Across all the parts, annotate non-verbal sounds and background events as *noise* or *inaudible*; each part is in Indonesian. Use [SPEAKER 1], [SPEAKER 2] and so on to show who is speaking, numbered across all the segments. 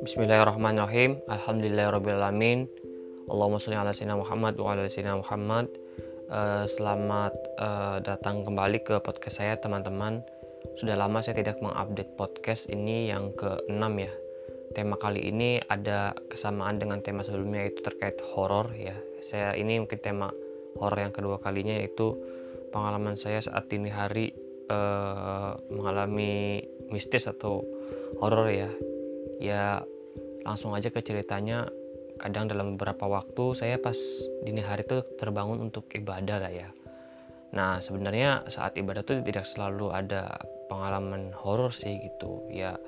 [SPEAKER 1] Bismillahirrahmanirrahim. Alhamdulillahirrahmanirrahim. Allahumma sholli ala sayyidina Muhammad wa ala sayyidina Muhammad. Uh, selamat uh, datang kembali ke podcast saya teman-teman. Sudah lama saya tidak mengupdate podcast ini yang ke-6 ya. Tema kali ini ada kesamaan dengan tema sebelumnya yaitu terkait horor ya. Saya ini mungkin tema horor yang kedua kalinya yaitu pengalaman saya saat ini hari uh, mengalami mistis atau horor ya ya langsung aja ke ceritanya. Kadang dalam beberapa waktu saya pas dini hari itu terbangun untuk ibadah lah ya. Nah sebenarnya saat ibadah tuh tidak selalu ada pengalaman horor sih gitu. Ya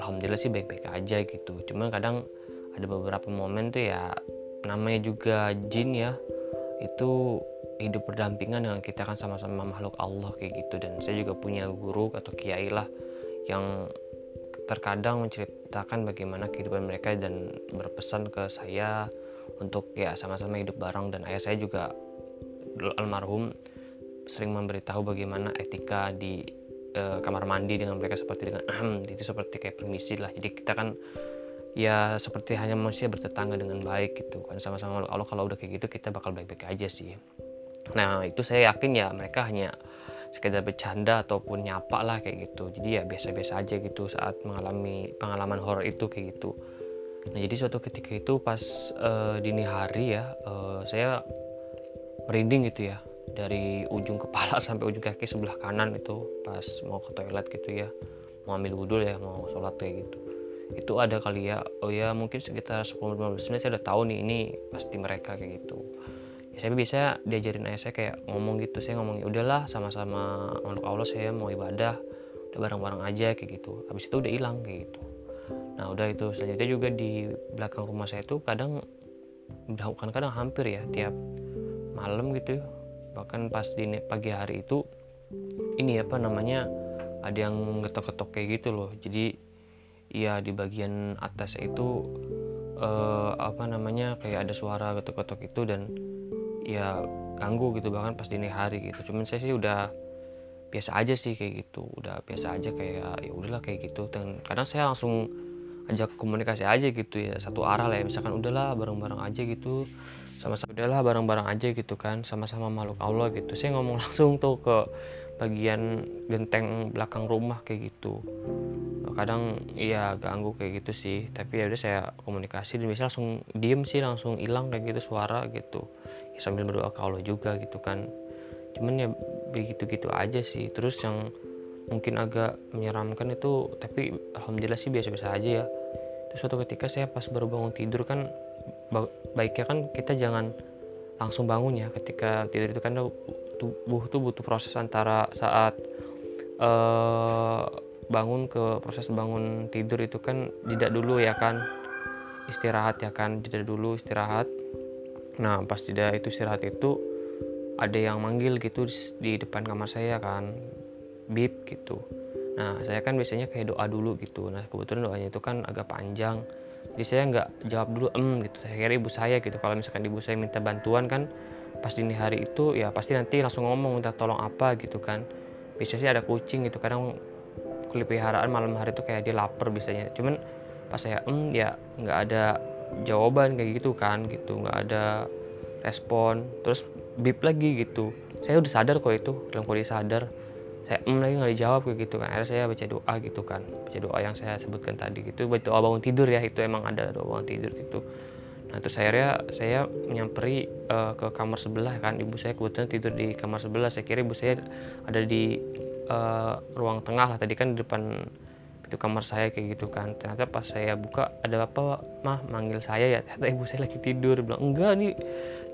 [SPEAKER 1] alhamdulillah sih baik-baik aja gitu. Cuman kadang ada beberapa momen tuh ya namanya juga jin ya itu hidup berdampingan dengan kita kan sama-sama makhluk Allah kayak gitu. Dan saya juga punya guru atau kiai lah yang terkadang menceritakan bagaimana kehidupan mereka dan berpesan ke saya untuk ya sama-sama hidup bareng. Dan ayah saya juga almarhum sering memberitahu bagaimana etika di uh, kamar mandi dengan mereka seperti dengan ahem *clears throat* itu seperti kayak permisi lah. Jadi kita kan ya seperti hanya manusia bertetangga dengan baik gitu kan. Sama-sama Allah kalau udah kayak gitu kita bakal baik-baik aja sih nah itu saya yakin ya mereka hanya sekedar bercanda ataupun nyapa lah kayak gitu. Jadi ya biasa-biasa aja gitu saat mengalami pengalaman horor itu kayak gitu. Nah jadi suatu ketika itu pas uh, dini hari ya uh, saya merinding gitu ya. Dari ujung kepala *laughs* sampai ujung kaki sebelah kanan itu pas mau ke toilet gitu ya. Mau ambil wudhu ya mau sholat kayak gitu. Itu ada kali ya oh ya mungkin sekitar 10-15 menit saya udah tahu nih ini pasti mereka kayak gitu saya bisa diajarin ayah saya kayak ngomong gitu saya ngomong udahlah sama-sama makhluk Allah saya mau ibadah udah bareng-bareng aja kayak gitu. Habis itu udah hilang kayak gitu. Nah udah itu. Selanjutnya juga di belakang rumah saya itu kadang bukan kadang hampir ya tiap malam gitu. Bahkan pas di pagi hari itu ini apa namanya ada yang getok-getok kayak gitu loh. Jadi ya di bagian atas itu eh, apa namanya kayak ada suara getok-getok itu dan ya ganggu gitu bahkan pas dini hari gitu. Cuman saya sih udah biasa aja sih kayak gitu udah biasa aja kayak ya udahlah kayak gitu. Dan kadang saya langsung ajak komunikasi aja gitu ya satu arah lah ya. Misalkan udahlah bareng-bareng aja gitu sama-sama udahlah bareng-bareng aja gitu kan sama-sama makhluk Allah gitu. Saya ngomong *laughs* langsung tuh ke bagian genteng belakang rumah kayak gitu kadang iya ganggu kayak gitu sih. Tapi ya udah saya komunikasi dan bisa langsung diem sih langsung hilang kayak gitu suara gitu. Ya, sambil berdoa ke Allah juga gitu kan. Cuman ya begitu gitu aja sih. Terus yang mungkin agak menyeramkan itu tapi alhamdulillah sih biasa-biasa aja ya. Terus suatu ketika saya pas baru bangun tidur kan baiknya kan kita jangan langsung bangun ya. Ketika tidur itu kan tubuh tuh butuh proses antara saat uh, bangun ke proses bangun tidur itu kan jeda dulu ya kan. Istirahat ya kan jeda dulu istirahat. Nah pas jeda itu istirahat itu ada yang manggil gitu di depan kamar saya kan bip gitu. Nah saya kan biasanya kayak doa dulu gitu. Nah kebetulan doanya itu kan agak panjang. Jadi saya nggak jawab dulu em gitu. Saya kira ibu saya gitu. Kalau misalkan ibu saya minta bantuan kan pas dini hari itu ya pasti nanti langsung ngomong minta tolong apa? gitu kan. Biasanya ada kucing gitu. Kadang kulit peliharaan malam hari tuh kayak dia lapar biasanya. Cuman pas saya em ya nggak ada jawaban kayak gitu kan gitu. Nggak ada respon. Terus bip lagi gitu. Saya udah sadar kok itu dalam kondisi sadar. Saya em lagi nggak dijawab kayak gitu kan. Akhirnya saya baca doa gitu kan. Baca doa yang saya sebutkan tadi gitu. Baca doa bangun tidur ya itu emang ada doa bangun tidur itu nah terus akhirnya saya menyamperi uh, ke kamar sebelah kan. Ibu saya kebetulan tidur di kamar sebelah. Saya kira ibu saya ada di uh, ruang tengah lah. Tadi kan di depan pintu kamar saya kayak gitu kan. Ternyata pas saya buka ada apa mah manggil saya ya. Ternyata ibu saya lagi tidur. Bilang enggak nih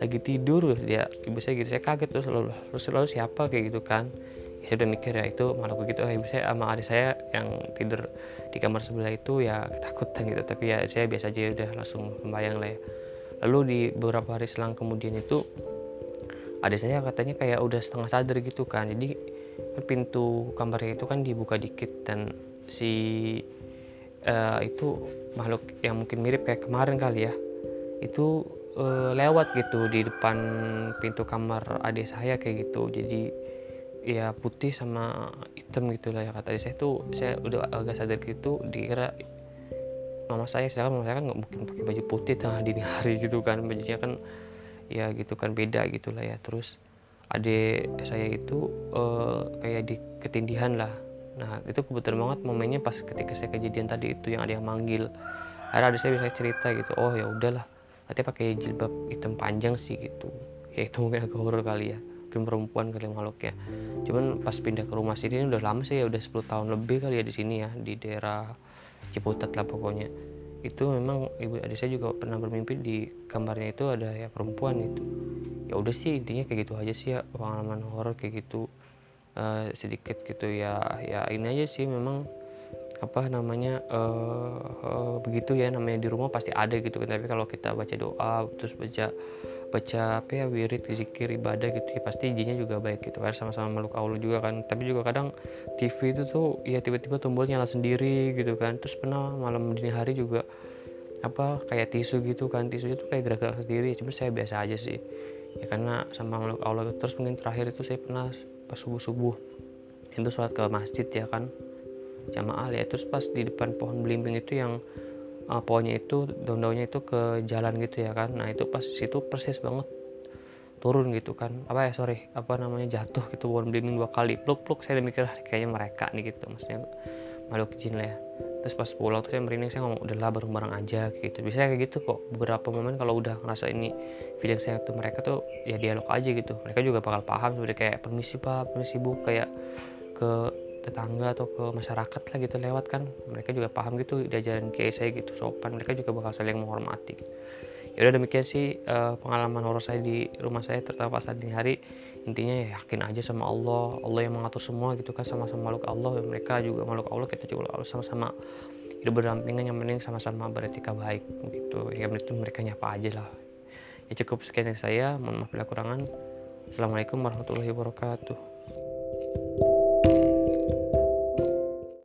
[SPEAKER 1] lagi tidur. Ya ibu saya gitu. Saya kaget terus lalu terus lalu siapa? Kayak gitu kan saya udah mikir ya itu malah begitu oh, ibu saya sama adik saya yang tidur di kamar sebelah itu ya ketakutan gitu. Tapi ya saya biasa aja udah langsung membayang lah ya. Lalu di beberapa hari selang kemudian itu adik saya katanya kayak udah setengah sadar gitu kan. Jadi pintu kamarnya itu kan dibuka dikit dan si uh, itu makhluk yang mungkin mirip kayak kemarin kali ya itu uh, lewat gitu di depan pintu kamar adik saya kayak gitu. Jadi ya putih sama hitam gitu lah ya kata saya tuh saya udah agak sadar gitu dikira mama saya sedangkan mama saya kan nggak mungkin pakai baju putih tengah dini hari gitu kan. Bajunya kan ya gitu kan beda gitu lah ya. Terus adik saya itu uh, kayak di ketindihan lah. Nah itu kebetulan banget momennya pas ketika saya kejadian tadi itu yang ada yang manggil. Akhirnya adik saya bisa cerita gitu oh ya udahlah nanti pakai jilbab hitam panjang sih gitu. Ya itu mungkin agak horor kali ya mungkin perempuan kali makhluk ya. Cuman pas pindah ke rumah sini udah lama sih ya udah 10 tahun lebih kali ya di sini ya di daerah Ciputat lah pokoknya. Itu memang ibu adik saya juga pernah bermimpi di kamarnya itu ada ya perempuan itu. Ya udah sih intinya kayak gitu aja sih ya pengalaman horor kayak gitu. Uh, sedikit gitu ya ya ini aja sih memang apa namanya uh, uh, begitu ya namanya di rumah pasti ada gitu kan. Tapi kalau kita baca doa terus baca baca apa ya wirid zikir ibadah gitu ya. Pasti izinnya juga baik gitu kan sama-sama makhluk Allah juga kan. Tapi juga kadang TV itu tuh ya tiba-tiba tombol nyala sendiri gitu kan. Terus pernah malam dini hari juga apa kayak tisu gitu kan. Tisu itu kayak gerak-gerak sendiri cuma saya biasa aja sih. Ya karena sama makhluk Allah terus mungkin terakhir itu saya pernah pas subuh subuh itu sholat ke masjid ya kan jamaah ya. Terus pas di depan pohon belimbing itu yang uh, pohonnya itu daun-daunnya itu ke jalan gitu ya kan. Nah itu pas situ persis banget. Turun gitu kan. Apa ya sorry apa namanya jatuh gitu. Pohon belimbing dua kali pluk pluk. Saya mikir ah, kayaknya mereka nih gitu. Maksudnya makhluk jin lah ya. Terus pas pulang tuh saya merinding. Saya ngomong udahlah bareng-bareng aja gitu. Bisa kayak gitu kok. Beberapa momen kalau udah ngerasa ini feeling saya tuh mereka tuh ya dialog aja gitu. Mereka juga bakal paham sebenarnya kayak permisi pak. Permisi bu. Kayak ke tetangga atau ke masyarakat lah gitu lewat kan. Mereka juga paham gitu diajarin kiai saya gitu sopan. Mereka juga bakal saling menghormati ya udah demikian sih uh, pengalaman horor saya di rumah saya terutama saat dini hari. Intinya ya yakin aja sama Allah. Allah yang mengatur semua gitu kan sama-sama makhluk Allah. Mereka juga makhluk Allah kita juga Allah sama-sama hidup berdampingan yang penting sama-sama beretika baik gitu. Yang penting mereka nyapa aja lah. Ya cukup sekian dari saya mohon maaf bila kurangan assalamualaikum warahmatullahi wabarakatuh